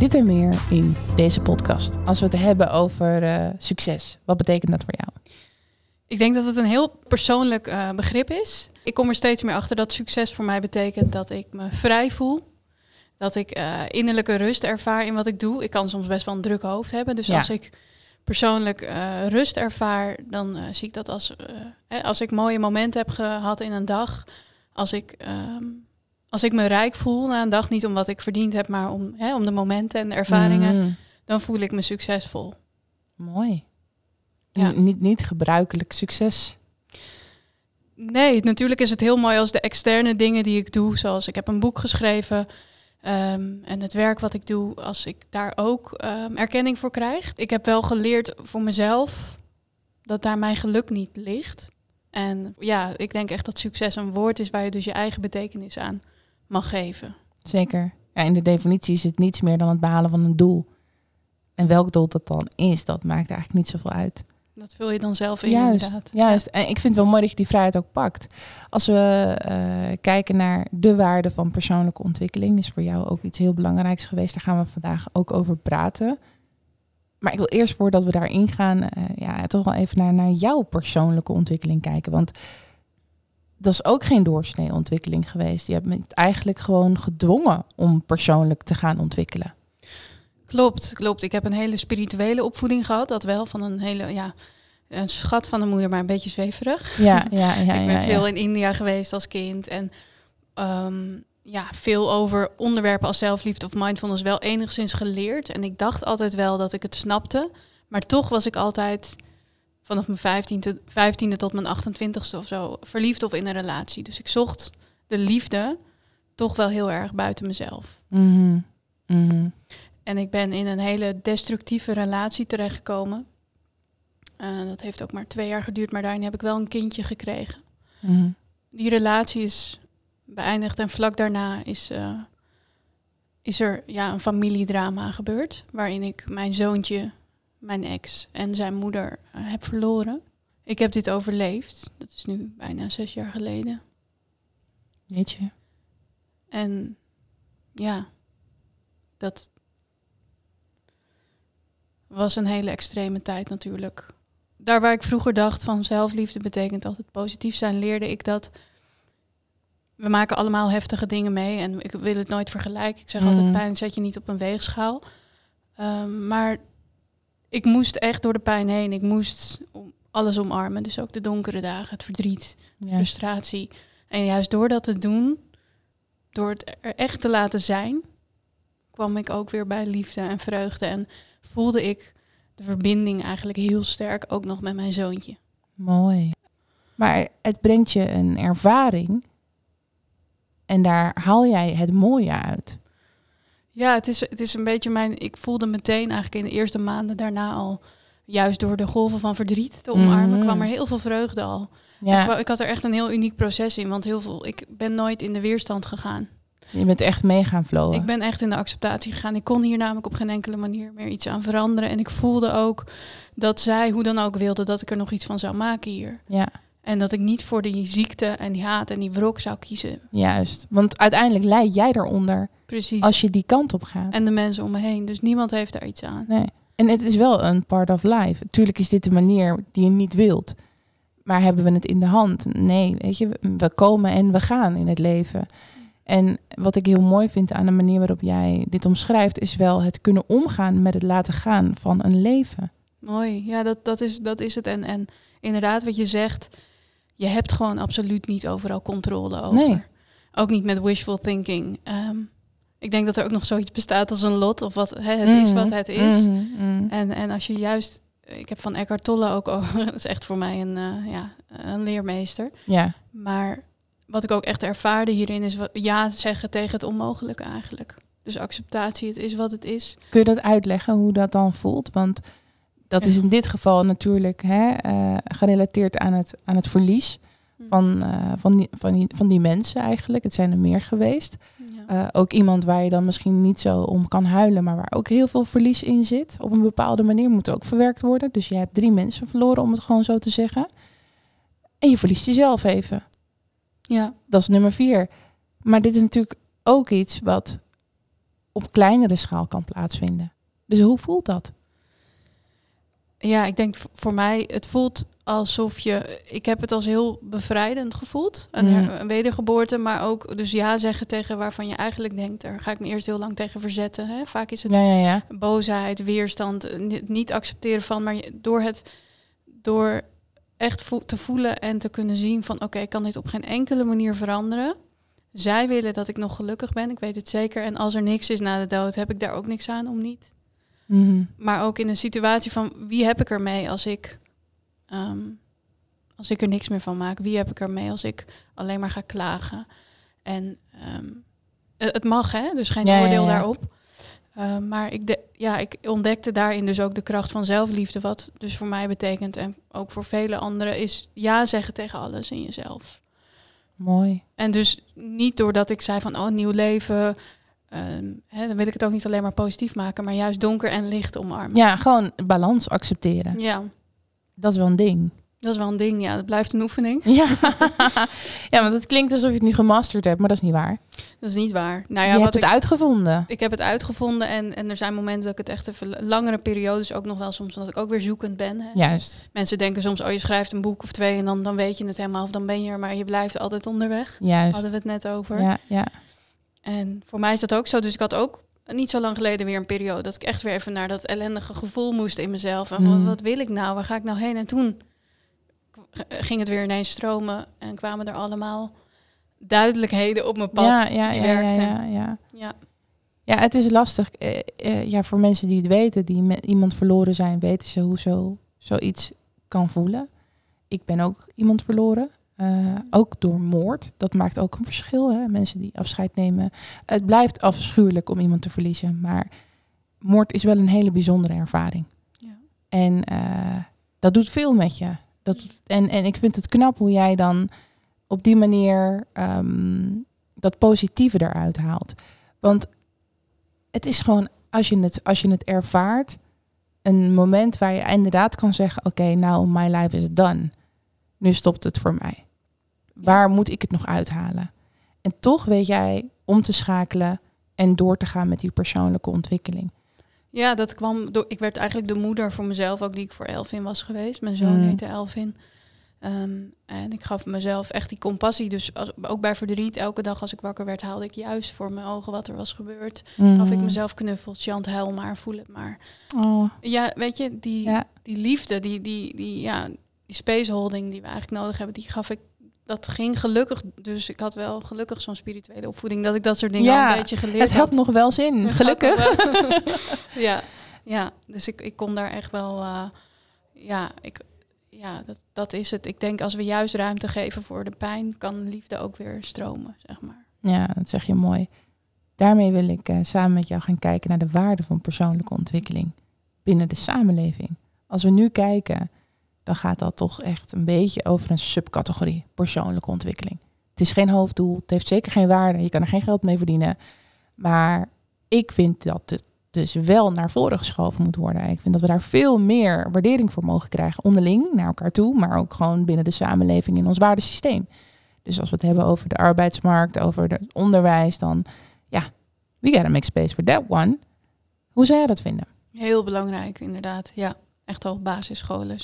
Dit en meer in deze podcast. Als we het hebben over uh, succes, wat betekent dat voor jou? Ik denk dat het een heel persoonlijk uh, begrip is. Ik kom er steeds meer achter dat succes voor mij betekent dat ik me vrij voel. Dat ik uh, innerlijke rust ervaar in wat ik doe. Ik kan soms best wel een druk hoofd hebben. Dus ja. als ik persoonlijk uh, rust ervaar, dan zie ik dat als, als ik mooie momenten heb gehad in een dag. Als ik ehm, als ik me rijk voel na een dag, niet om wat ik verdiend heb, maar om, hè, om de momenten en de ervaringen, mm. dan voel ik me succesvol. Mooi. Ja. Niet, niet gebruikelijk succes. Nee, natuurlijk is het heel mooi als de externe dingen die ik doe, zoals ik heb een boek geschreven um, en het werk wat ik doe, als ik daar ook um, erkenning voor krijg. Ik heb wel geleerd voor mezelf dat daar mijn geluk niet ligt. En ja, ik denk echt dat succes een woord is waar je dus je eigen betekenis aan mag geven. Zeker. Ja, in de definitie is het niets meer dan het behalen van een doel. En welk doel dat dan is, dat maakt eigenlijk niet zoveel uit. Dat vul je dan zelf in, juist, inderdaad. Juist. En ik vind het wel mooi dat je die vrijheid ook pakt. Als we uh, kijken naar de waarde van persoonlijke ontwikkeling, is voor jou ook iets heel belangrijks geweest. Daar gaan we vandaag ook over praten. Maar ik wil eerst voordat we daarin gaan, uh, ja, toch wel even naar, naar jouw persoonlijke ontwikkeling kijken. Want dat is ook geen doorsnee ontwikkeling geweest. Je hebt me eigenlijk gewoon gedwongen om persoonlijk te gaan ontwikkelen. Klopt, klopt. Ik heb een hele spirituele opvoeding gehad. Dat wel van een hele, ja, een schat van de moeder, maar een beetje zweverig. Ja, ja, ja. ik ben ja, veel in India geweest als kind. En um, ja, veel over onderwerpen als zelfliefde of mindfulness wel enigszins geleerd. En ik dacht altijd wel dat ik het snapte. Maar toch was ik altijd vanaf mijn 15e, 15e tot mijn 28e of zo verliefd of in een relatie. Dus ik zocht de liefde toch wel heel erg buiten mezelf. Mm -hmm. En ik ben in een hele destructieve relatie terechtgekomen. Uh, dat heeft ook maar twee jaar geduurd, maar daarin heb ik wel een kindje gekregen. Mm -hmm. Die relatie is beëindigd en vlak daarna is, uh, is er ja, een familiedrama gebeurd. Waarin ik mijn zoontje mijn ex en zijn moeder uh, heb verloren. Ik heb dit overleefd. Dat is nu bijna zes jaar geleden. Weet je? En ja, dat was een hele extreme tijd natuurlijk. Daar waar ik vroeger dacht van zelfliefde betekent altijd positief zijn, leerde ik dat we maken allemaal heftige dingen mee en ik wil het nooit vergelijken. Ik zeg mm. altijd pijn zet je niet op een weegschaal. Um, maar ik moest echt door de pijn heen. Ik moest alles omarmen. Dus ook de donkere dagen, het verdriet, de ja. frustratie. En juist door dat te doen, door het er echt te laten zijn, kwam ik ook weer bij liefde en vreugde. En voelde ik de verbinding eigenlijk heel sterk ook nog met mijn zoontje. Mooi. Maar het brengt je een ervaring. En daar haal jij het mooie uit. Ja, het is, het is een beetje mijn. Ik voelde meteen eigenlijk in de eerste maanden daarna al, juist door de golven van verdriet te omarmen, mm. kwam er heel veel vreugde al. Ja. Ik, ik, had er echt een heel uniek proces in, want heel veel, ik ben nooit in de weerstand gegaan. Je bent echt mee gaan flowen. Ik ben echt in de acceptatie gegaan. Ik kon hier namelijk op geen enkele manier meer iets aan veranderen. En ik voelde ook dat zij, hoe dan ook, wilde dat ik er nog iets van zou maken hier. Ja. En dat ik niet voor die ziekte en die haat en die wrok zou kiezen. Juist, want uiteindelijk leid jij eronder. Precies. Als je die kant op gaat. En de mensen om me heen. Dus niemand heeft daar iets aan. Nee. En het is wel een part of life. Tuurlijk is dit de manier die je niet wilt. Maar hebben we het in de hand? Nee, weet je, we komen en we gaan in het leven. En wat ik heel mooi vind aan de manier waarop jij dit omschrijft, is wel het kunnen omgaan met het laten gaan van een leven. Mooi, ja, dat, dat, is, dat is het. En, en inderdaad, wat je zegt, je hebt gewoon absoluut niet overal controle over. Nee. Ook niet met wishful thinking. Ehm, ik denk dat er ook nog zoiets bestaat als een lot of wat hè, het is wat Mhm. het is. Mhm, mhm. En, en als je juist, ik heb van Eckhart Tolle ook, over, dat is echt voor mij een, eh, ja, een leermeester. Ja. Maar wat ik ook echt ervaarde hierin is wat, ja zeggen tegen het onmogelijke eigenlijk. Dus acceptatie, het is wat het is. Kun je dat uitleggen hoe dat dan voelt? Want dat is in dit geval natuurlijk hè, eh, gerelateerd aan het, aan het verlies van, eh, van, die, van, die, van die mensen eigenlijk. Het zijn er meer geweest. Ja. Eh, ook iemand waar je dan misschien niet zo om kan huilen, maar waar ook heel veel verlies in zit. Op een bepaalde manier moet ook verwerkt worden. Dus je hebt drie mensen verloren, om het gewoon zo te zeggen. En je verliest jezelf even. ja. Dat is nummer vier. Maar dit is natuurlijk ook iets wat op kleinere schaal kan plaatsvinden. Dus hoe voelt dat? Ja, ik denk voor mij, het voelt alsof je. Ik heb het als heel bevrijdend gevoeld. Een, her- Mhm. een wedergeboorte, maar ook dus ja zeggen tegen waarvan je eigenlijk denkt, daar ga ik me eerst heel lang tegen verzetten. Hè? Vaak is het Ja, ja, ja. boosheid, weerstand, eh, ni- niet accepteren van, maar door het door echt vo- te voelen en te kunnen zien van oké, ik kan dit op geen enkele manier veranderen. Zij willen dat ik nog gelukkig ben, ik weet het zeker. En als er niks is na de dood, heb ik daar ook niks aan om niet Mhm. maar ook in een situatie van wie heb ik ermee als ik, ehm, als ik er niks meer van maak? Wie heb ik ermee als ik alleen maar ga klagen? En ehm, het mag, hè? Dus geen Ja, oordeel ja. daarop. Ehm, maar ik, de, ja, ik ontdekte daarin dus ook de kracht van zelfliefde. Wat dus voor mij betekent en ook voor vele anderen is ja zeggen tegen alles in jezelf. Mooi. En dus niet doordat ik zei van oh, nieuw leven. Ehm, hè, dan wil ik het ook niet alleen maar positief maken, maar juist donker en licht omarmen. Ja, gewoon balans accepteren. Ja, Dat is wel een ding. dat is wel een ding. Ja, dat blijft een oefening. Ja, ja want het klinkt alsof je het nu gemasterd hebt, maar dat is niet waar. Dat is niet waar. Nou je ja, hebt wat het ik, uitgevonden. ik heb het uitgevonden en, en er zijn momenten dat ik het echt even langere periodes ook nog wel soms dat ik ook weer zoekend ben. Hè. Juist, Mensen denken soms, oh je schrijft een boek of twee en dan, dan weet je het helemaal of dan ben je er, maar je blijft altijd onderweg. juist. Hadden we het net over. Ja, ja. En voor mij is dat ook zo. Dus ik had ook niet zo lang geleden weer een periode dat ik echt weer even naar dat ellendige gevoel moest in mezelf. En van Mm. wat wil ik nou? Waar ga ik nou heen? En toen ging het weer ineens stromen en kwamen er allemaal duidelijkheden op mijn pad Ja, ja, ja, werkten. ja, ja. Ja. Ja, het is lastig. Eh, eh, ja, voor mensen die het weten, die met iemand verloren zijn, weten ze hoe zo, zoiets kan voelen. Ik ben ook iemand verloren. Eh, ook door moord. Dat maakt ook een verschil. Hè? Mensen die afscheid nemen. Het blijft afschuwelijk om iemand te verliezen. Maar moord is wel een hele bijzondere ervaring. Ja. En eh, dat doet veel met je. Dat, en, en ik vind het knap hoe jij dan op die manier ehm, dat positieve eruit haalt. Want het is gewoon, als je het, als je het ervaart, een moment waar je inderdaad kan zeggen: Oké, nou, my life is done. Nu stopt het voor mij. Waar moet ik het nog uithalen? En toch weet jij om te schakelen en door te gaan met die persoonlijke ontwikkeling. Ja, dat kwam door. Ik werd eigenlijk de moeder voor mezelf, ook die ik voor Elvin was geweest. Mijn zoon Mm. heette Elvin. Ehm, en ik gaf mezelf echt die compassie. Dus als, ook bij verdriet, elke dag als ik wakker werd, haalde ik juist voor mijn ogen wat er was gebeurd. Gaf ik Mm. mezelf knuffels, Chant, huil maar, voel het maar. Oh, Ja, weet je, die, ja. die liefde, die, die, die, ja, die spaceholding die we eigenlijk nodig hebben, die gaf ik. Dat ging gelukkig. Dus ik had wel gelukkig zo'n spirituele opvoeding dat ik dat soort dingen Ja, al een beetje geleerd Het had. had nog wel zin, Het gelukkig. wel. ja, ja, dus ik, ik kon daar echt wel. eh, ja, ik, ja dat, dat is het. Ik denk als we juist ruimte geven voor de pijn, kan liefde ook weer stromen, zeg maar. Ja, dat zeg je mooi. Daarmee wil ik eh, samen met jou gaan kijken naar de waarde van persoonlijke ontwikkeling binnen de samenleving. Als we nu kijken, gaat dat toch echt een beetje over een subcategorie persoonlijke ontwikkeling. Het is geen hoofddoel, het heeft zeker geen waarde, je kan er geen geld mee verdienen. Maar ik vind dat het dus wel naar voren geschoven moet worden. Ik vind dat we daar veel meer waardering voor mogen krijgen, onderling naar elkaar toe, maar ook gewoon binnen de samenleving in ons waardesysteem. Dus als we het hebben over de arbeidsmarkt, over het onderwijs, dan ja, we gotta make space for that one. Hoe zou jij dat vinden? Heel belangrijk, inderdaad. Ja, echt al basisscholen.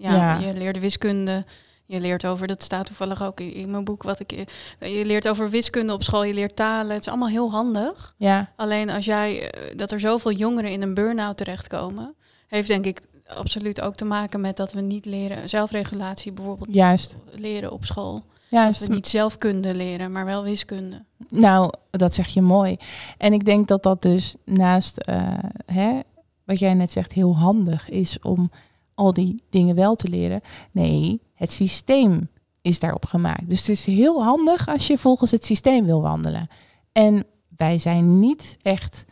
Ja, Ja. je leerde wiskunde. Je leert over, dat staat toevallig ook in, mijn boek, wat ik. Je leert over wiskunde op school, je leert talen. Het is allemaal heel handig. Ja, Alleen als jij, eh, dat er zoveel jongeren in een burn-out terechtkomen, heeft denk ik absoluut ook te maken met dat we niet leren zelfregulatie bijvoorbeeld Juist. leren op school. Dat Juist. we niet zelfkunde leren, maar wel wiskunde. Nou, dat zeg je mooi. En ik denk dat dat dus naast eh, hè, wat jij net zegt heel handig is om al die dingen wel te leren. Nee, het systeem is daarop gemaakt. Dus het is heel handig als je volgens het systeem wil wandelen. En wij zijn niet echt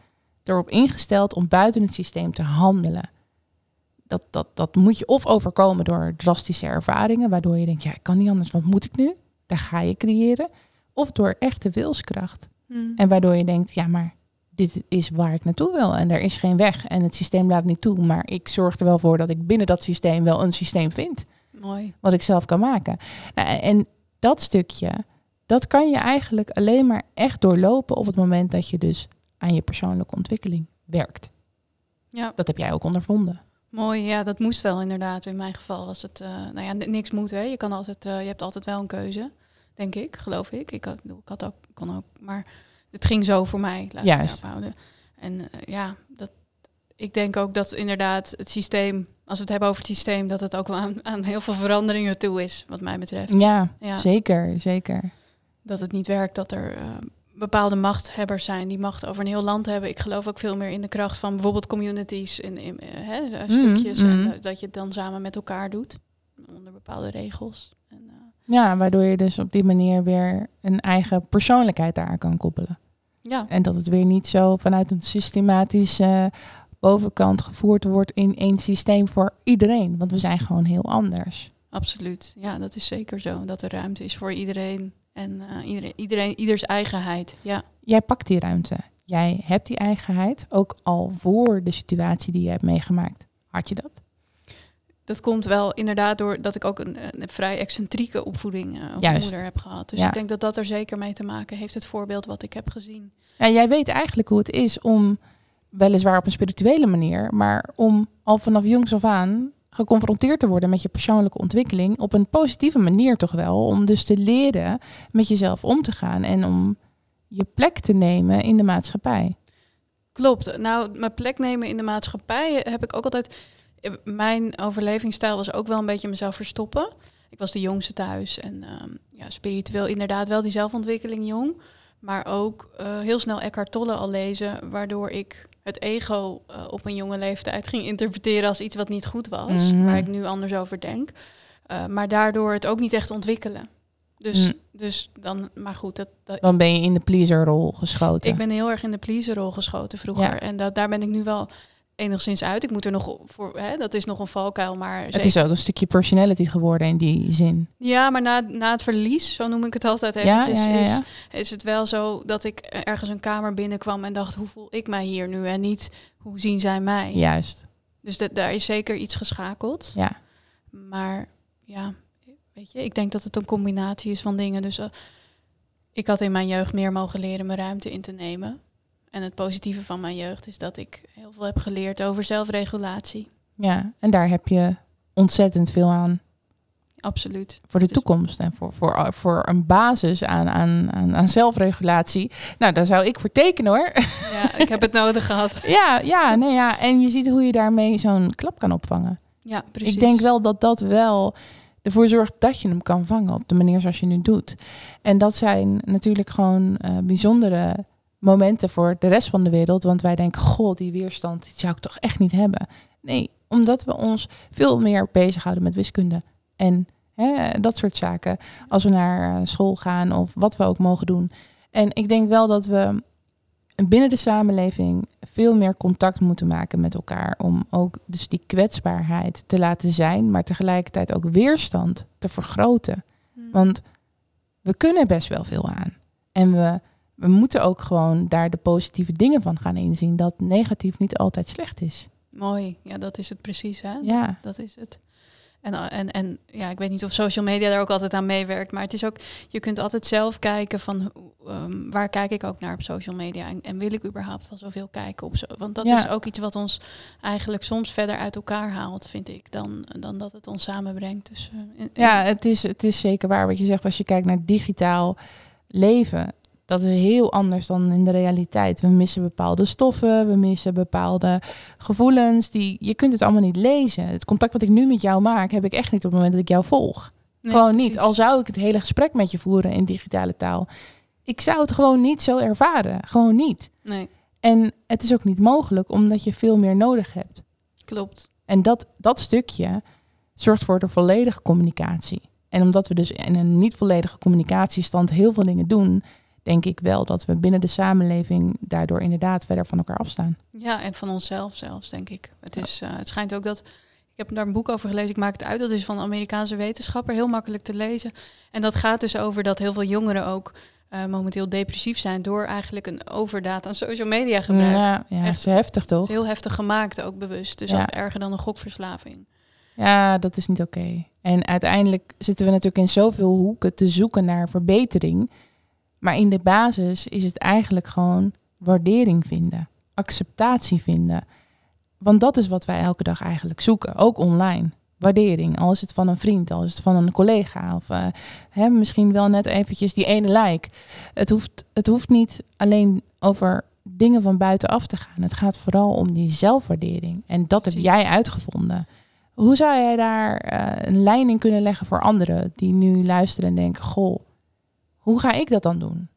erop ingesteld om buiten het systeem te handelen. Dat, dat, dat moet je of overkomen door drastische ervaringen, waardoor je denkt, ja, ik kan niet anders, wat moet ik nu? Daar ga je creëren. Of door echte wilskracht. En waardoor je denkt, ja, maar dit is waar ik naartoe wil. En er is geen weg. En het systeem laat niet toe. Maar ik zorg er wel voor dat ik binnen dat systeem wel een systeem vind. Mooi. Wat ik zelf kan maken. Nou, en dat stukje, dat kan je eigenlijk alleen maar echt doorlopen op het moment dat je dus aan je persoonlijke ontwikkeling werkt. Ja, Dat heb jij ook ondervonden. mooi. Ja, dat moest wel inderdaad. In mijn geval was het, eh, nou ja, niks moet. Hè. Je kan altijd, eh, je hebt altijd wel een keuze, denk ik, geloof ik. Ik had, ik had ook, kon ook, maar het ging zo voor mij. Laat Juist. houden. En eh, ja, dat, ik denk ook dat inderdaad het systeem, als we het hebben over het systeem, dat het ook wel aan, aan heel veel veranderingen toe is, wat mij betreft. Ja, Ja. zeker, zeker. dat het niet werkt dat er eh, bepaalde machthebbers zijn die macht over een heel land hebben. Ik geloof ook veel meer in de kracht van bijvoorbeeld communities in, in eh, hè, Mhm, stukjes en mhm. dat je het dan samen met elkaar doet onder bepaalde regels. Ja, waardoor je dus op die manier weer een eigen persoonlijkheid daar kan koppelen. ja, En dat het weer niet zo vanuit een systematische bovenkant gevoerd wordt in één systeem voor iedereen. Want we zijn gewoon heel anders. absoluut. Ja, dat is zeker zo. Dat er ruimte is voor iedereen en eh, iedereen, iedereen, ieders eigenheid. Ja, Jij pakt die ruimte. Jij hebt die eigenheid, ook al voor de situatie die je hebt meegemaakt. Had je dat? Dat komt wel inderdaad door dat ik ook een, een vrij excentrieke opvoeding uh, Juist. moeder heb gehad. Dus Ja. ik denk dat dat er zeker mee te maken heeft. Het voorbeeld wat ik heb gezien. Ja, jij weet eigenlijk hoe het is om, weliswaar op een spirituele manier, maar om al vanaf jongs af aan geconfronteerd te worden met je persoonlijke ontwikkeling op een positieve manier toch wel. Om dus te leren met jezelf om te gaan en om je plek te nemen in de maatschappij. Klopt. Nou, mijn plek nemen in de maatschappij heb ik ook altijd. Eh, Mijn overlevingsstijl was ook wel een beetje mezelf verstoppen. Ik was de jongste thuis en ehm, ja, spiritueel inderdaad wel die zelfontwikkeling jong. Maar ook eh, heel snel Eckhart Tolle al lezen, waardoor ik het ego eh, op een jonge leeftijd ging interpreteren als iets wat niet goed was, Mhm. waar ik nu anders over denk. Maar daardoor het ook niet echt ontwikkelen. Dus, Mm. dus dan, maar goed, dat, dat, Dan ben je in de pleaserrol geschoten. ik ben heel erg in de pleaserrol geschoten vroeger. Ja. En dat, daar ben ik nu wel enigszins uit. Ik moet er nog voor, hè, dat is nog een valkuil, maar het zeker- is ook een stukje personality geworden in die zin. ja, maar na, na het verlies, zo noem ik het altijd Ja, eventjes, ja, ja, ja. Is, is het wel zo dat ik ergens een kamer binnenkwam en dacht, hoe voel ik mij hier nu? En niet, hoe zien zij mij? Juist. Dus dat, daar is zeker iets geschakeld. Ja. Maar ja, weet je, ik denk dat het een combinatie is van dingen. Dus eh, ik had in mijn jeugd meer mogen leren mijn ruimte in te nemen. En het positieve van mijn jeugd is dat ik heel veel heb geleerd over zelfregulatie. ja, en daar heb je ontzettend veel aan Absoluut. voor de Dus- toekomst en voor, voor, voor een basis aan, aan, aan, aan zelfregulatie. Nou, daar zou ik voor tekenen hoor. Ja, ik heb het nodig gehad. ja, ja, nee, ja, en je ziet hoe je daarmee zo'n klap kan opvangen. Ja, precies. Ik denk wel dat dat wel ervoor zorgt dat je hem kan vangen op de manier zoals je nu doet. En dat zijn natuurlijk gewoon eh, bijzondere momenten voor de rest van de wereld. Want wij denken, goh, die weerstand die zou ik toch echt niet hebben. Nee, omdat we ons veel meer bezighouden met wiskunde. En hè, dat soort zaken. Als we naar eh, school gaan of wat we ook mogen doen. En ik denk wel dat we binnen de samenleving veel meer contact moeten maken met elkaar. Om ook dus die kwetsbaarheid te laten zijn, maar tegelijkertijd ook weerstand te vergroten. Hm. Want we kunnen best wel veel aan. En we, we moeten ook gewoon daar de positieve dingen van gaan inzien. Dat negatief niet altijd slecht is. Mooi. Ja, dat is het precies. Hè? Ja, Dat is het. En, en, en ja, ik weet niet of social media daar ook altijd aan meewerkt. Maar het is ook, je kunt altijd zelf kijken van hoe, ehm, waar kijk ik ook naar op social media. En, en wil ik überhaupt wel zoveel kijken op zo. Want dat Ja. is ook iets wat ons eigenlijk soms verder uit elkaar haalt, vind ik, dan, dan dat het ons samenbrengt. Dus, eh, ja het, is, het is zeker waar wat je zegt. Als je kijkt naar digitaal leven, Dat is heel anders dan in de realiteit. We missen bepaalde stoffen, we missen bepaalde gevoelens. Die, je kunt het allemaal niet lezen. Het contact wat ik nu met jou maak, heb ik echt niet op het moment dat ik jou volg. Nee, gewoon precies. niet. Al zou ik het hele gesprek met je voeren in digitale taal. Ik zou het gewoon niet zo ervaren. Gewoon niet. Nee, En het is ook niet mogelijk, omdat je veel meer nodig hebt. klopt. En dat, dat stukje zorgt voor de volledige communicatie. En omdat we dus in een niet volledige communicatiestand heel veel dingen doen, denk ik wel dat we binnen de samenleving daardoor inderdaad verder van elkaar afstaan. Ja, en van onszelf zelfs, denk ik. Het, is, eh, het schijnt ook dat... Ik heb daar een boek over gelezen, ik maak het uit. Dat is van een Amerikaanse wetenschapper, heel makkelijk te lezen. En dat gaat dus over dat heel veel jongeren ook eh, momenteel depressief zijn... door eigenlijk een overdaad aan social media gebruik. Ja, ja Echt. is heftig toch? is heel heftig gemaakt, ook bewust. Dus Ja. erger dan een gokverslaving. Ja, dat is niet oké. En uiteindelijk zitten we natuurlijk in zoveel hoeken te zoeken naar verbetering. Maar in de basis is het eigenlijk gewoon waardering vinden, acceptatie vinden. Want dat is wat wij elke dag eigenlijk zoeken, ook online. Waardering, al is het van een vriend, al is het van een collega of eh, hè, misschien wel net eventjes die ene like. Het hoeft, het hoeft niet alleen over dingen van buitenaf te gaan. Het gaat vooral om die zelfwaardering. En dat heb jij uitgevonden. Hoe zou jij daar eh, een lijn in kunnen leggen voor anderen die nu luisteren en denken: Goh, hoe ga ik dat dan doen?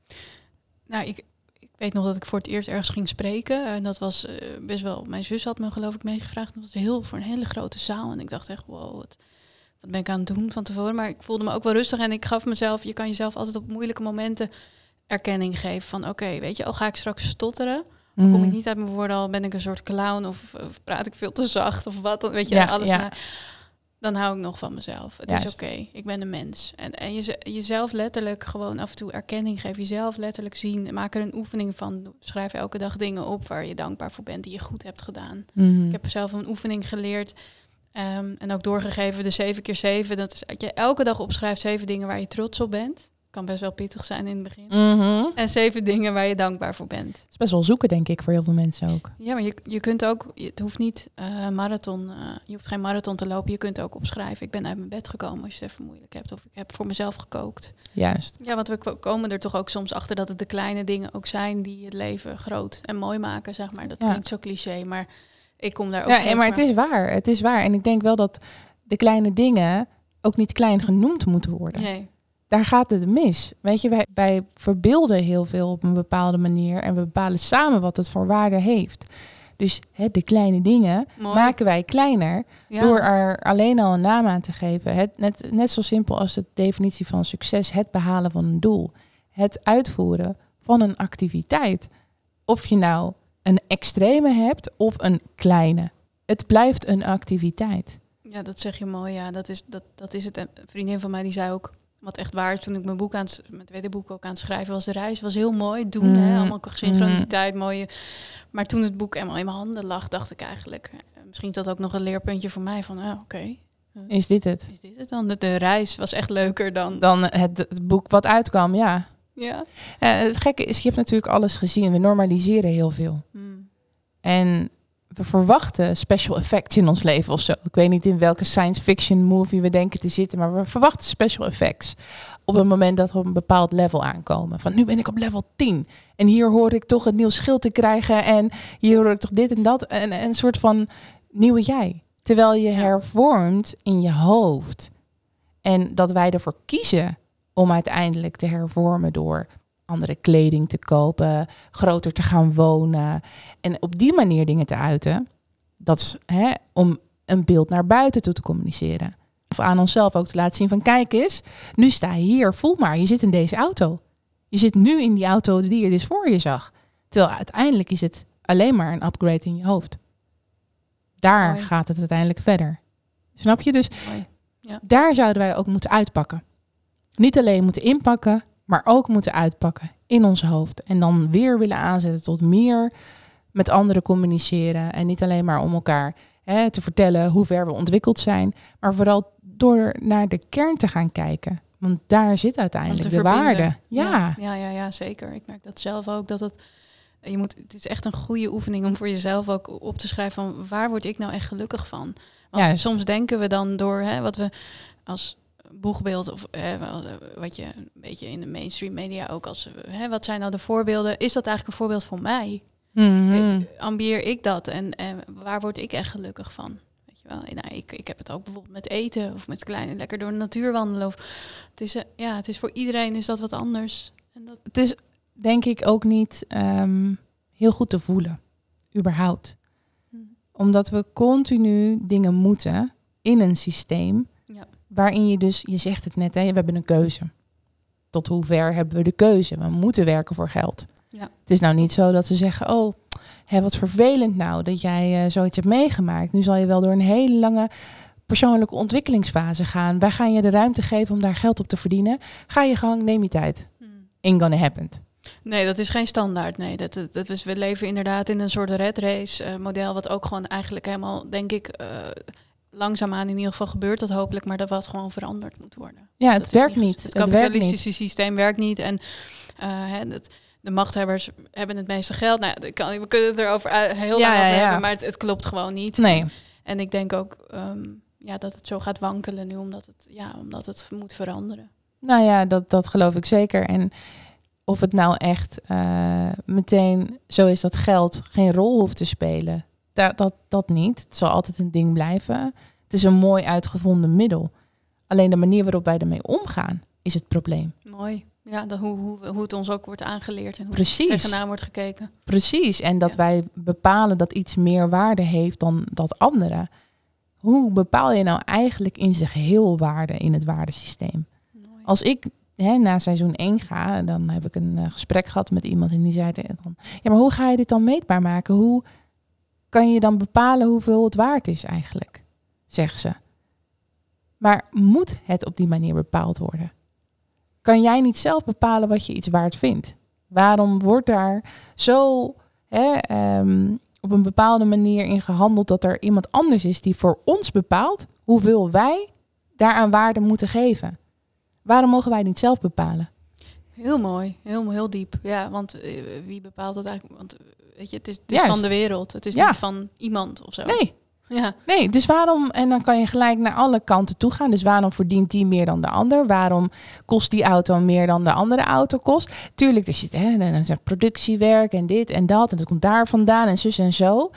Nou, ik, ik weet nog dat ik voor het eerst ergens ging spreken. En dat was eh, best wel... Mijn zus had me geloof ik meegevraagd. Dat was heel, voor een hele grote zaal. En ik dacht echt, wow, wat, wat ben ik aan het doen van tevoren? Maar ik voelde me ook wel rustig. En ik gaf mezelf... Je kan jezelf altijd op moeilijke momenten erkenning geven. Van oké, weet je, al ga ik straks stotteren... Kom Mm. ik niet uit mijn woorden, al ben ik een soort clown of, of praat ik veel te zacht of wat dan, weet je, Ja, alles. ja. na- dan hou ik nog van mezelf. Het Juist. is oké, ik ben een mens. En, en je, jezelf letterlijk gewoon af en toe erkenning geven, jezelf letterlijk zien. Maak er een oefening van. Schrijf elke dag dingen op waar je dankbaar voor bent, die je goed hebt gedaan. Mhm. Ik heb zelf een oefening geleerd ehm, en ook doorgegeven, de 7 keer 7 Dat is dat je elke dag opschrijft zeven dingen waar je trots op bent. Kan best wel pittig zijn in het begin. Mhm. En zeven dingen waar je dankbaar voor bent. Het is best wel zoeken, denk ik, voor heel veel mensen ook. Ja, maar je, je kunt ook, je- het hoeft niet eh marathon, eh, je hoeft geen marathon te lopen. Je kunt ook opschrijven, ik ben uit mijn bed gekomen als je het even moeilijk hebt. Of ik heb voor mezelf gekookt. Juist. Ja, want we ko- komen er toch ook soms achter dat het de kleine dingen ook zijn die het leven groot en mooi maken, zeg maar. Dat Ja. klinkt zo cliché, maar ik kom daar ook Ja, maar het is waar. Het is waar. En ik denk wel dat de kleine dingen ook niet klein genoemd moeten worden. Nee, Daar gaat het mis. Weet je, wij, wij verbeelden heel veel op een bepaalde manier en we bepalen samen wat het voor waarde heeft. Dus hè, de kleine dingen mooi. maken wij kleiner ja. door er alleen al een naam aan te geven. Het, net, net zo simpel als de definitie van succes, het behalen van een doel. Het uitvoeren van een activiteit. Of je nou een extreme hebt of een kleine. Het blijft een activiteit. Ja, dat zeg je mooi. Ja, dat is, dat, dat is het. En Een vriendin van mij die zei ook, wat echt waar toen ik mijn boek aan het, mijn tweede boek ook aan het schrijven was, de reis was heel mooi. Doen, Mm. hè, allemaal synchroniciteit, mooie. Maar toen het boek helemaal in mijn handen lag, dacht ik eigenlijk, eh, misschien is dat ook nog een leerpuntje voor mij van, ah, oké, Is dit het? is dit het dan? De, de reis was echt leuker dan. Dan het, het boek wat uitkwam, ja. Ja. Eh, het gekke is, je hebt natuurlijk alles gezien. We normaliseren heel veel. Mm. En we verwachten special effects in ons leven of zo. Ik weet niet in welke science fiction movie we denken te zitten, maar we verwachten special effects op het moment dat we op een bepaald level aankomen. Van nu ben ik op level 10 en hier hoor ik toch een nieuw schild te krijgen en hier hoor ik toch dit en dat. En en een soort van nieuwe jij. Terwijl je hervormt in je hoofd. En dat wij ervoor kiezen om uiteindelijk te hervormen door andere kleding te kopen, groter te gaan wonen en op die manier dingen te uiten. Dat is hè, om een beeld naar buiten toe te communiceren. Of aan onszelf ook te laten zien van kijk eens, nu sta je hier, voel maar, je zit in deze auto. Je zit nu in die auto die je dus voor je zag. Terwijl uiteindelijk is het alleen maar een upgrade in je hoofd. Daar Mooi. gaat het uiteindelijk verder. Snap je? Dus Mooi. daar zouden wij ook moeten uitpakken. Niet alleen moeten inpakken, maar ook moeten uitpakken in ons hoofd. En dan weer willen aanzetten tot meer met anderen communiceren. En niet alleen maar om elkaar hè, te vertellen hoe ver we ontwikkeld zijn, maar vooral door naar de kern te gaan kijken. Want daar zit uiteindelijk te de verbinden. waarde. Ja. Ja, ja, ja, zeker. Ik merk dat zelf ook. Dat het, je moet, het is echt een goede oefening om voor jezelf ook op te schrijven van waar word ik nou echt gelukkig van. Want Juist. soms denken we dan door hè, wat we als boegbeeld, of eh, wat je een beetje in de mainstream media ook als, hè, wat zijn nou de voorbeelden? Is dat eigenlijk een voorbeeld voor mij? Mhm. Ambieer ik dat en, en waar word ik echt gelukkig van? Weet je wel? Nou, ik, ik heb het ook bijvoorbeeld met eten of met kleine lekker door de natuur wandelen. Of, het is, eh, ja, het is voor iedereen is dat wat anders. En dat, Het is denk ik ook niet ehm, heel goed te voelen, überhaupt. hm, Omdat we continu dingen moeten in een systeem. Waarin je dus, je zegt het net, hè, we hebben een keuze. Tot hoever hebben we de keuze? We moeten werken voor geld. Ja. Het is nou niet zo dat ze zeggen, oh, hè, wat vervelend nou dat jij eh, zoiets hebt meegemaakt. Nu zal je wel door een hele lange persoonlijke ontwikkelingsfase gaan. Wij gaan je de ruimte geven om daar geld op te verdienen. Ga je gang, neem je tijd. hm. Ain't gonna happen. Nee, dat is geen standaard. Nee, dat, dat, dat is, we leven inderdaad in een soort red race eh, model, wat ook gewoon eigenlijk helemaal, denk ik, eh, langzaamaan in ieder geval gebeurt dat hopelijk, maar dat wat gewoon veranderd moet worden. Ja, het werkt niet- niet. Het Het werkt kapitalistische systeem werkt niet en eh, het, de machthebbers hebben het meeste geld. Nou, we kunnen het erover heel Ja, lang ja, over ja. hebben, maar het, het klopt gewoon niet. Nee. En ik denk ook ehm, ja, dat het zo gaat wankelen nu, omdat het, ja, omdat het moet veranderen. Nou ja, dat, dat geloof ik zeker. En of het nou echt eh, meteen zo is dat geld geen rol hoeft te spelen, dat, dat, dat niet. Het zal altijd een ding blijven. Het is een mooi uitgevonden middel. Alleen de manier waarop wij ermee omgaan is het probleem. Mooi. Ja, dat, hoe, hoe, hoe het ons ook wordt aangeleerd en hoe Precies. er tegenaan wordt gekeken. Precies. En dat Ja. wij bepalen dat iets meer waarde heeft dan dat andere. Hoe bepaal je nou eigenlijk in zijn geheel waarde in het waardesysteem? Mooi. Als ik hè, na seizoen 1 ga, dan heb ik een eh, gesprek gehad met iemand en die zei dan, ja, maar hoe ga je dit dan meetbaar maken? Hoe kan je dan bepalen hoeveel het waard is eigenlijk? Zegt ze. Maar moet het op die manier bepaald worden? Kan jij niet zelf bepalen wat je iets waard vindt? Waarom wordt daar zo hè, ehm, op een bepaalde manier in gehandeld dat er iemand anders is die voor ons bepaalt hoeveel wij daaraan waarde moeten geven? Waarom mogen wij niet zelf bepalen? Heel mooi, heel, heel diep. Ja, want eh, wie bepaalt het eigenlijk? Want weet je, het is, het is Juist. van de wereld. Het is Ja. niet van iemand of zo. Nee, Ja, nee. Dus waarom, en dan kan je gelijk naar alle kanten toe gaan. Dus waarom verdient die meer dan de ander? Waarom kost die auto meer dan de andere auto kost? Tuurlijk, er zit hè, dan is er productiewerk en dit en dat. En dat komt daar vandaan en zus en zo.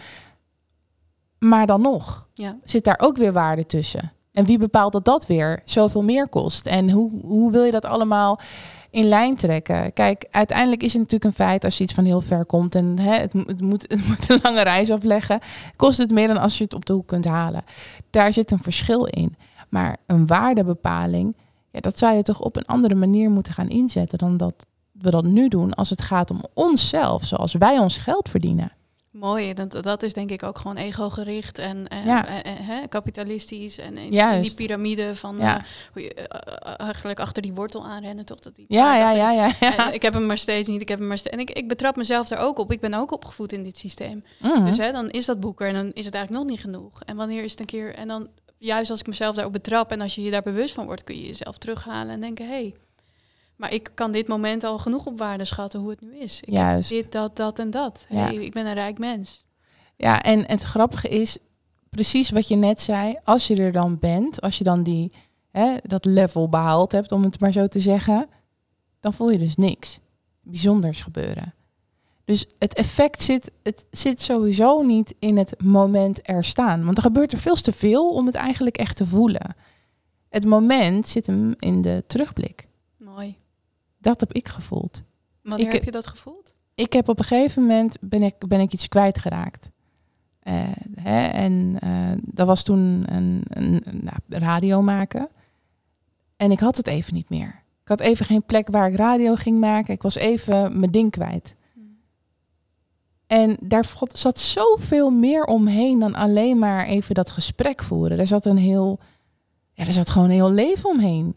Maar dan nog ja. zit daar ook weer waarde tussen. En wie bepaalt dat dat weer zoveel meer kost? En hoe, hoe wil je dat allemaal in lijn trekken? Kijk, uiteindelijk is het natuurlijk een feit als je iets van heel ver komt en hè, het, mo- het, moet, het moet een lange reis afleggen, kost het meer dan als je het op de hoek kunt halen. Daar zit een verschil in. Maar een waardebepaling, ja, dat zou je toch op een andere manier moeten gaan inzetten dan dat we dat nu doen als het gaat om onszelf, zoals wij ons geld verdienen. Mooi, dat, dat is denk ik ook gewoon ego-gericht en, en, Ja. en- en, hè, kapitalistisch. En in, die piramide van Ja. eh, hoe je eh, eh, eigenlijk achter die wortel aanrennen, toch? Dat die Ja, ja, ja, ja. ik heb hem maar steeds niet, ik heb hem maar steeds... En ik, ik betrap mezelf er ook op. Ik ben ook opgevoed in dit systeem. Mhm. Dus hè, dan is dat boek er en dan is het eigenlijk nog niet genoeg. En wanneer is het een keer... En dan, juist als ik mezelf daarop betrap en als je je daar bewust van wordt, kun je jezelf terughalen en denken, hé, hey, maar ik kan dit moment al genoeg op waarde schatten hoe het nu is. Ik Juist. heb dit, dat, dat en dat. Ja. Hey, ik ben een rijk mens. Ja, en het grappige is precies wat je net zei. Als je er dan bent, als je dan die, hè, dat level behaald hebt, om het maar zo te zeggen, dan voel je dus niks bijzonders gebeuren. Dus het effect zit, het zit sowieso niet in het moment er staan. Want er gebeurt er veel te veel om het eigenlijk echt te voelen. Het moment zit hem in de terugblik. Dat heb ik gevoeld. Wanneer Ik- heb je dat gevoeld? ik heb op een gegeven moment ben ik, ben ik iets kwijtgeraakt. Eh hè, en eh, dat was toen een, een, een nou, radio maken. En ik had het even niet meer. Ik had even geen plek waar ik radio ging maken. Ik was even mijn ding kwijt. En daar zat zoveel meer omheen dan alleen maar even dat gesprek voeren. Er zat een heel, ja, er zat gewoon een heel leven omheen.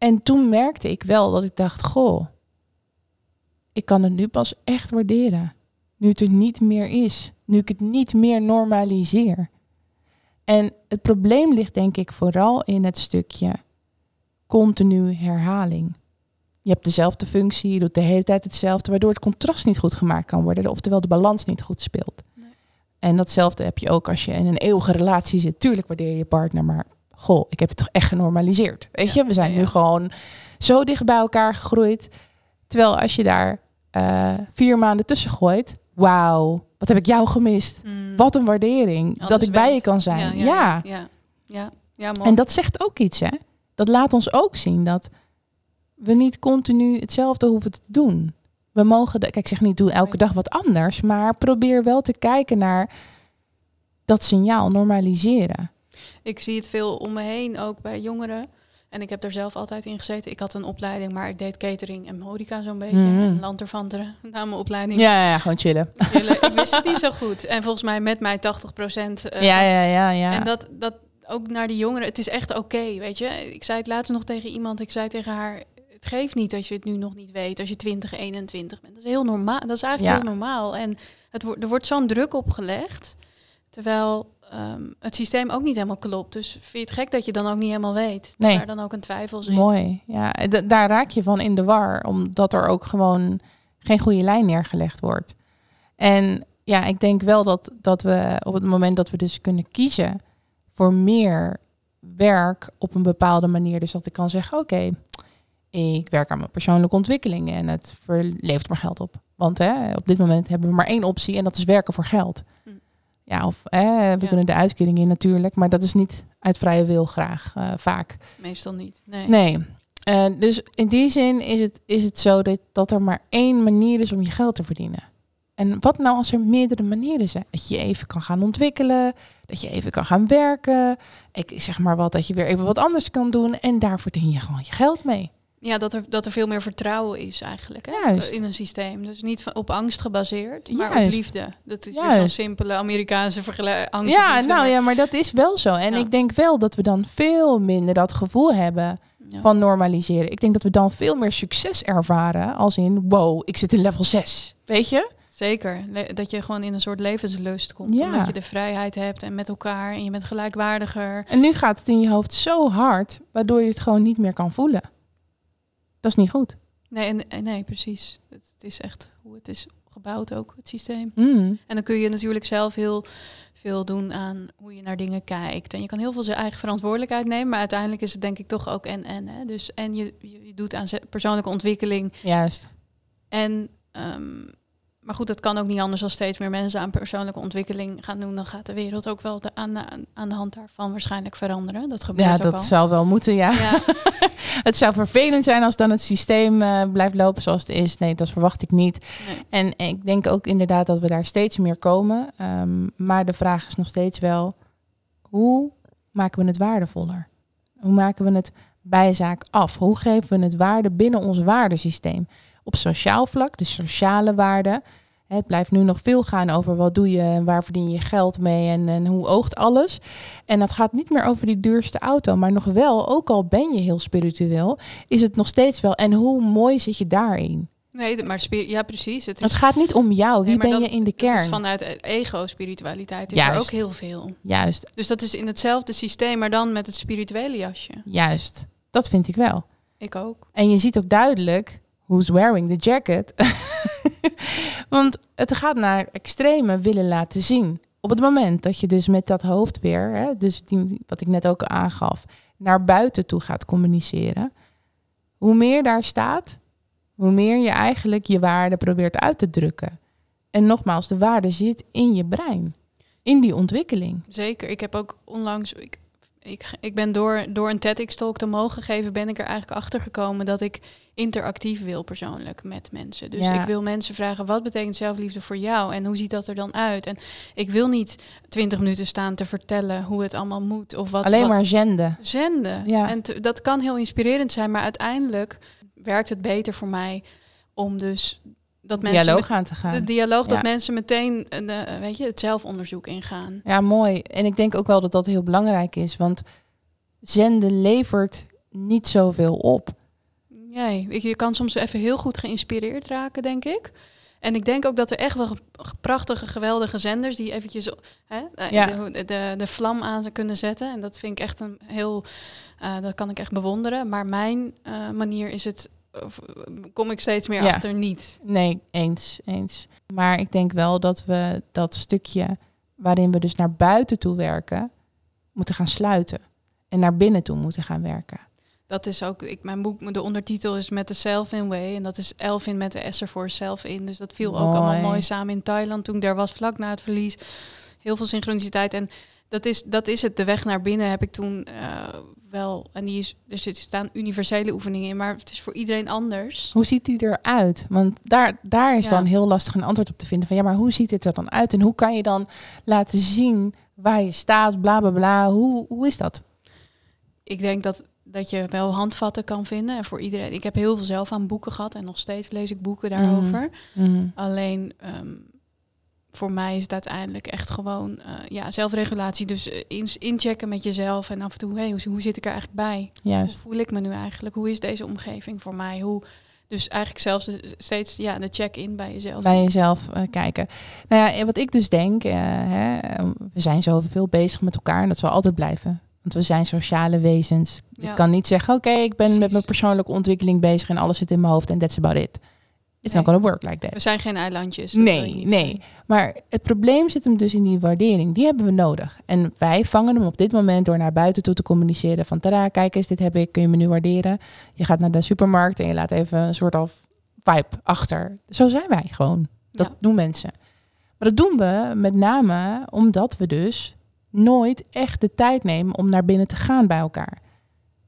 En toen merkte ik wel dat ik dacht, goh, ik kan het nu pas echt waarderen. Nu het er niet meer is. Nu ik het niet meer normaliseer. En het probleem ligt denk ik vooral in het stukje continu herhaling. Je hebt dezelfde functie, je doet de hele tijd hetzelfde, waardoor het contrast niet goed gemaakt kan worden, oftewel de balans niet goed speelt. Nee. En datzelfde heb je ook als je in een eeuwige relatie zit. Tuurlijk waardeer je je partner, maar goh, ik heb het toch echt genormaliseerd. Weet je, we zijn nu gewoon zo dicht bij elkaar gegroeid. Terwijl als je daar eh, vier maanden tussen gooit, wauw, wat heb ik jou gemist? Mm. Wat een waardering dat ik bij je kan zijn. Ja, Ja, ja, ja, ja. en dat zegt ook iets, hè? Dat laat ons ook zien dat we niet continu hetzelfde hoeven te doen. We mogen, de, kijk, ik zeg niet doe elke dag wat anders, maar probeer wel te kijken naar dat signaal, normaliseren. Ik zie het veel om me heen, ook bij jongeren. En ik heb er zelf altijd in gezeten. Ik had een opleiding, maar ik deed catering en horeca zo'n beetje. Mhm. En na mijn opleiding. Ja, ja, ja, gewoon chillen. Willen. Ik wist het niet zo goed. En volgens mij met mij 80 procent. ja, ja, ja, ja. En dat, dat ook naar die jongeren, het is echt oké, weet je. Ik zei het laatst nog tegen iemand, ik zei tegen haar, het geeft niet als je het nu nog niet weet, als je 20, 21 bent. Dat is heel normaal, dat is eigenlijk Ja. heel normaal. En het wordt, er wordt zo'n druk opgelegd, terwijl ehm, het systeem ook niet helemaal klopt. Dus vind je het gek dat je dan ook niet helemaal weet? Dat Nee. daar dan ook een twijfel zit. Mooi. Ja, d- daar raak je van in de war, omdat er ook gewoon geen goede lijn neergelegd wordt. En ja, ik denk wel dat, dat we op het moment dat we dus kunnen kiezen voor meer werk op een bepaalde manier, dus dat ik kan zeggen, oké, ik werk aan mijn persoonlijke ontwikkeling en het ver- levert maar geld op. Want hè, op dit moment hebben we maar één optie en dat is werken voor geld. Hm. Ja, of hè, we Ja. kunnen de uitkering in natuurlijk, maar dat is niet uit vrije wil graag, eh, vaak. Meestal niet. Nee. Nee. Eh, dus in die zin is het, is het zo dat, dat er maar één manier is om je geld te verdienen. En wat nou als er meerdere manieren zijn? Dat je je even kan gaan ontwikkelen, dat je even kan gaan werken. Ik zeg maar wat, dat je weer even wat anders kan doen. En daar verdien je gewoon je geld mee. Ja, dat er, dat er veel meer vertrouwen is eigenlijk hè? Juist. in een systeem. Dus niet van- op angst gebaseerd, maar op liefde. Dat is zo'n simpele Amerikaanse vergelijking. Angst ja, liefde, nou maar- ja, maar dat is wel zo. En Ja. ik denk wel dat we dan veel minder dat gevoel hebben Ja. van normaliseren. Ik denk dat we dan veel meer succes ervaren als in, wow, ik zit in level 6. Weet je? Zeker. Dat je gewoon in een soort levenslust komt. Ja. Omdat je de vrijheid hebt en met elkaar en je bent gelijkwaardiger. En nu gaat het in je hoofd zo hard, waardoor je het gewoon niet meer kan voelen. Dat is niet goed. Nee, en, nee, precies. Het, het is echt hoe het is gebouwd ook, het systeem. Mm. En dan kun je natuurlijk zelf heel veel doen aan hoe je naar dingen kijkt. En je kan heel veel zijn eigen verantwoordelijkheid nemen, maar uiteindelijk is het denk ik toch ook en en. Hè? Dus en je, je, doet aan persoonlijke ontwikkeling Juist. en ehm, maar goed, dat kan ook niet anders als steeds meer mensen aan persoonlijke ontwikkeling gaan doen. Dan gaat de wereld ook wel de, aan, aan, de hand daarvan waarschijnlijk veranderen. Dat gebeurt Ja, ook dat al. zou wel moeten, ja. Ja, Het zou vervelend zijn als dan het systeem eh, blijft lopen zoals het is. Nee, dat verwacht ik niet. nee. En ik denk ook inderdaad dat we daar steeds meer komen. Ehm, maar de vraag is nog steeds wel, hoe maken we het waardevoller? Hoe maken we het bijzaak af? Hoe geven we het waarde binnen ons waardesysteem? Op sociaal vlak, de sociale waarden. Het blijft nu nog veel gaan over wat doe je en waar verdien je geld mee en, en hoe oogt alles. En dat gaat niet meer over die duurste auto, maar nog wel, ook al ben je heel spiritueel, is het nog steeds wel. En hoe mooi zit je daarin? nee, maar ja, precies. Het is, Het gaat niet om jou. Wie nee, ben dat- je in de het is kern? vanuit e- ego-spiritualiteit is er ook heel veel. Juist, Dus dat is in hetzelfde systeem, maar dan met het spirituele jasje. juist. Dat vind ik wel. Ik ook. En je ziet ook duidelijk who's wearing the jacket. Want het gaat naar extreme willen laten zien. Op het moment dat je dus met dat hoofd weer, hè, dus die, wat ik net ook aangaf, naar buiten toe gaat communiceren. Hoe meer daar staat, hoe meer je eigenlijk je waarde probeert uit te drukken. En nogmaals, de waarde zit in je brein. In die ontwikkeling. Zeker. Ik heb ook onlangs. Ik, ik ben door, door een TEDx-talk te mogen geven, ben ik er eigenlijk achter gekomen dat ik interactief wil persoonlijk met mensen. Dus Ja. ik wil mensen vragen, wat betekent zelfliefde voor jou? En hoe ziet dat er dan uit? En ik wil niet twintig minuten staan te vertellen hoe het allemaal moet. Of wat, Alleen wat maar zenden. zenden. Ja. En te- dat kan heel inspirerend zijn, maar uiteindelijk werkt het beter voor mij om dus dat mensen Dialoog met- aan te gaan. de dialoog Ja. dat mensen meteen eh, weet je, het zelfonderzoek ingaan. Ja, mooi. En ik denk ook wel dat dat heel belangrijk is, want zenden levert niet zoveel op. Nee, ik- je kan soms even heel goed geïnspireerd raken, denk ik. En ik denk ook dat er echt wel ge- prachtige, geweldige zenders die eventjes hè, eh, Ja. de, de, de vlam aan kunnen zetten. En dat vind ik echt een heel, eh, dat kan ik echt bewonderen. Maar mijn manier is het, kom ik steeds meer Ja. achter niet. Nee, eens, eens. Maar ik denk wel dat we dat stukje waarin we dus naar buiten toe werken, moeten gaan sluiten. en naar binnen toe moeten gaan werken. Dat is ook, ik, mijn boek, de ondertitel is met de Self in Way. En dat is Elfin met de S voor Self in. Dus dat viel ook allemaal Mooi. mooi samen in Thailand toen ik daar was, vlak na het verlies. Heel veel synchroniciteit. En dat is, dat is het. De weg naar binnen heb ik toen eh, wel. En die is, er zit- staan universele oefeningen in, maar het is voor iedereen anders. Hoe ziet die eruit? Want daar, daar is Ja. dan heel lastig een antwoord op te vinden. Van ja, maar hoe ziet dit er dan uit? En hoe kan je dan laten zien waar je staat? Bla bla bla. Hoe, hoe is dat? Ik denk dat, dat je wel handvatten kan vinden. En voor iedereen. Ik heb heel veel zelf aan boeken gehad en nog steeds lees ik boeken daarover. Mhm. Alleen ehm, voor mij is het uiteindelijk echt gewoon eh, ja, zelfregulatie. Dus eh, in, inchecken met jezelf en af en toe, hey, hoe, hoe zit ik er eigenlijk bij? Hoe Juist. voel ik me nu eigenlijk? Hoe is deze omgeving voor mij? Hoe, dus eigenlijk zelfs de- steeds ja, de check-in bij jezelf. Bij jezelf eh, kijken. Nou ja, wat ik dus denk, hè, we zijn zoveel bezig met elkaar en dat zal altijd blijven. Want we zijn sociale wezens. Ja. Ik kan niet zeggen, oké, ik ben met mijn persoonlijke ontwikkeling bezig en alles zit in mijn hoofd en that's about it. It's not Nee. gonna work like that. We zijn geen eilandjes. Nee, nee. zijn. Maar het probleem zit hem dus in die waardering. Die hebben we nodig. En wij vangen hem op dit moment door naar buiten toe te communiceren. Van tada, kijk eens, dit heb ik, kun je me nu waarderen. Je gaat naar de supermarkt en je laat even een soort of vibe achter. Zo zijn wij gewoon. Dat Ja. doen mensen. Maar dat doen we met name omdat we dus nooit echt de tijd nemen om naar binnen te gaan bij elkaar.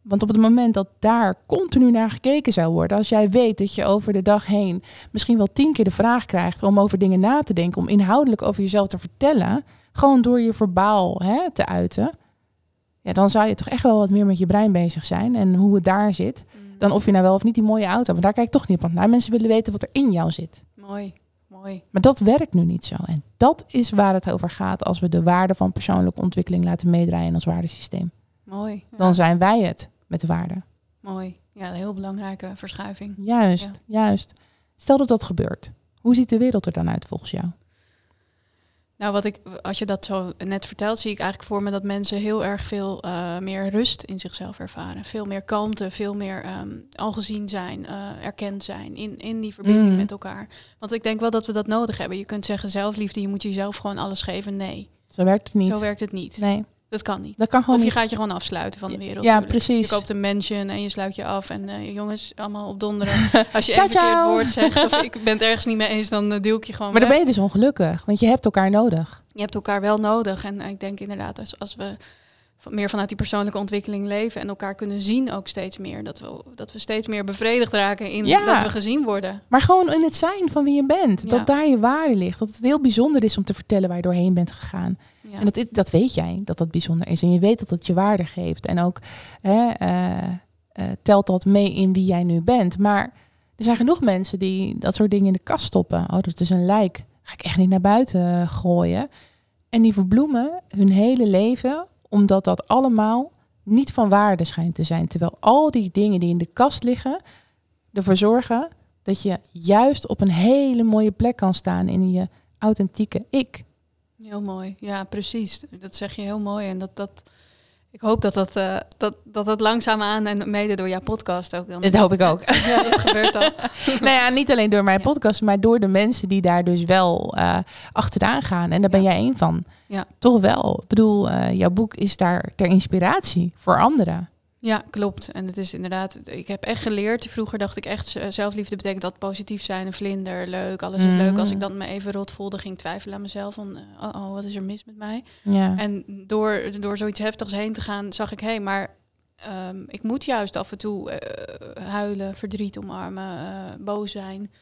Want op het moment dat daar continu naar gekeken zou worden, als jij weet dat je over de dag heen misschien wel tien keer de vraag krijgt om over dingen na te denken, om inhoudelijk over jezelf te vertellen, gewoon door je verbaal hè, te uiten, ja, dan zou je toch echt wel wat meer met je brein bezig zijn en hoe het daar zit, Mm. dan of je nou wel of niet die mooie auto, maar daar kijkt toch niemand naar. Mensen willen weten wat er in jou zit. Mooi, mooi. Maar dat werkt nu niet zo. En dat is waar het over gaat als we de waarde van persoonlijke ontwikkeling laten meedraaien in ons waardesysteem. Mooi. Ja, Dan zijn wij het met de waarde. Mooi. Ja, een heel belangrijke verschuiving. Juist, juist. Stel dat dat gebeurt. Hoe ziet de wereld er dan uit volgens jou? Nou, wat ik, als je dat zo net vertelt, zie ik eigenlijk voor me dat mensen heel erg veel eh, meer rust in zichzelf ervaren. Veel meer kalmte, veel meer ehm, al gezien zijn, eh, erkend zijn in, in die verbinding Mhm. met elkaar. Want ik denk wel dat we dat nodig hebben. Je kunt zeggen zelfliefde, je moet jezelf gewoon alles geven. Nee, Zo werkt het niet. zo werkt het niet. Nee, Dat kan niet. dat kan gewoon Of je niet. gaat je gewoon afsluiten van de wereld. Ja, tuurlijk. precies. Je koopt een mansion en je sluit je af. En eh, jongens, allemaal op donderen. Als je Ciao, een verkeerd ciao. woord zegt of ik ben het ergens niet mee eens, dan uh, deel ik je gewoon Maar dan ben je dus ongelukkig, want je hebt elkaar nodig. Je hebt elkaar wel nodig. En ik denk inderdaad, als, als we meer vanuit die persoonlijke ontwikkeling leven en elkaar kunnen zien ook steeds meer, dat we, dat we steeds meer bevredigd raken in Ja. dat we gezien worden. Maar gewoon in het zijn van wie je bent. Ja. Dat daar je waarde ligt. Dat het heel bijzonder is om te vertellen waar je doorheen bent gegaan. Ja. En dat, dat weet jij, dat dat bijzonder is. En je weet dat het je waarde geeft. En ook hè, eh, eh, telt dat mee in wie jij nu bent. Maar er zijn genoeg mensen die dat soort dingen in de kast stoppen. Oh, dat is een lijk. Ga ik echt niet naar buiten eh, gooien. En die verbloemen hun hele leven, omdat dat allemaal niet van waarde schijnt te zijn. Terwijl al die dingen die in de kast liggen, ervoor zorgen dat je juist op een hele mooie plek kan staan in je authentieke ik. Heel mooi. Ja, precies. Dat zeg je heel mooi. En dat, dat ik hoop dat dat, eh, dat, dat dat langzaamaan en mede door jouw podcast ook dan. Dat hoop ik ook. Ja, dat gebeurt al. nou ja, niet alleen door mijn Ja. podcast, maar door de mensen die daar dus wel eh, achteraan gaan. En daar ben Ja. jij één van. Ja. Toch wel. Ik bedoel, eh, jouw boek is daar ter inspiratie voor anderen. Ja, klopt. En het is inderdaad, ik heb echt geleerd. Vroeger dacht ik echt, eh, zelfliefde betekent dat positief zijn, een vlinder, leuk, alles is Mhm. leuk. Als ik dan me even rot voelde, ging ik twijfelen aan mezelf van, eh, oh, oh, wat is er mis met mij? Ja. En door, door zoiets heftigs heen te gaan, zag ik, hé, maar ehm, ik moet juist af en toe eh, huilen, verdriet omarmen, boos zijn.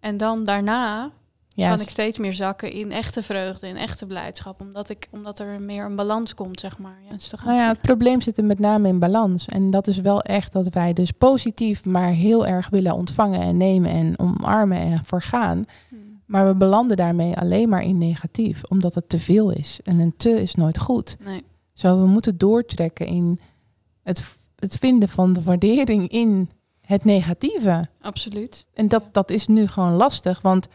En dan daarna Juist. kan ik steeds meer zakken in echte vreugde, in echte blijdschap. Omdat, ik, omdat er meer een balans komt, zeg maar. Te gaan Nou ja, het probleem zit er met name in balans. En dat is wel echt dat wij dus positief, maar heel erg willen ontvangen en nemen en omarmen en vergaan. Hmm. Maar we belanden daarmee alleen maar in negatief, omdat het te veel is. En een te is nooit goed. Nee. Zo, we moeten doortrekken in het, het vinden van de waardering in het negatieve. Absoluut. En dat, Ja. dat is nu gewoon lastig, want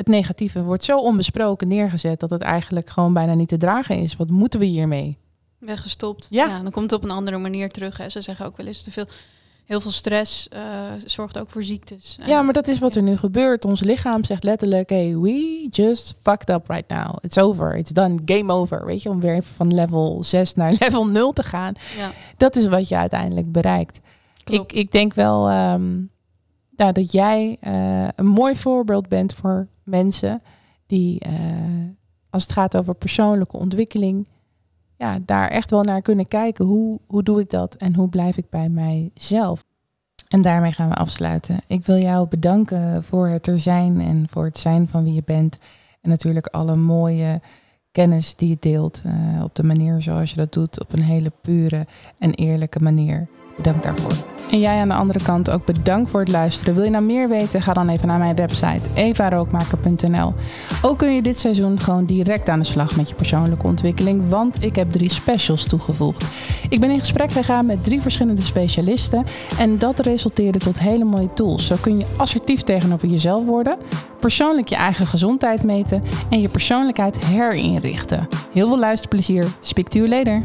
het negatieve wordt zo onbesproken neergezet dat het eigenlijk gewoon bijna niet te dragen is. Wat moeten we hiermee? Weggestopt. Ja. Ja. dan komt het op een andere manier terug. Hè. Ze zeggen ook wel eens te veel. heel veel stress uh, zorgt ook voor ziektes. Ja, maar dat is wat er nu gebeurt. Ons lichaam zegt letterlijk: hey, we just fucked up right now. It's over. It's done. Game over. Weet je, om weer even van level 6 naar level 0 te gaan. Ja. Dat is wat je uiteindelijk bereikt. Ik, ik denk wel um, nou, dat jij uh, een mooi voorbeeld bent voor mensen die, uh, als het gaat over persoonlijke ontwikkeling, ja, daar echt wel naar kunnen kijken. Hoe, hoe doe ik dat en hoe blijf ik bij mijzelf? En daarmee gaan we afsluiten. Ik wil jou bedanken voor het er zijn en voor het zijn van wie je bent. En natuurlijk alle mooie kennis die je deelt uh, op de manier zoals je dat doet, op een hele pure en eerlijke manier. Bedankt daarvoor. En jij aan de andere kant ook bedankt voor het luisteren. Wil je nou meer weten? Ga dan even naar mijn website evarookmaker.nl. Ook kun je dit seizoen gewoon direct aan de slag met je persoonlijke ontwikkeling, want ik heb drie specials toegevoegd. Ik ben in gesprek gegaan met drie verschillende specialisten en dat resulteerde tot hele mooie tools. Zo kun je assertief tegenover jezelf worden, persoonlijk je eigen gezondheid meten en je persoonlijkheid herinrichten. Heel veel luisterplezier. Speak to you later.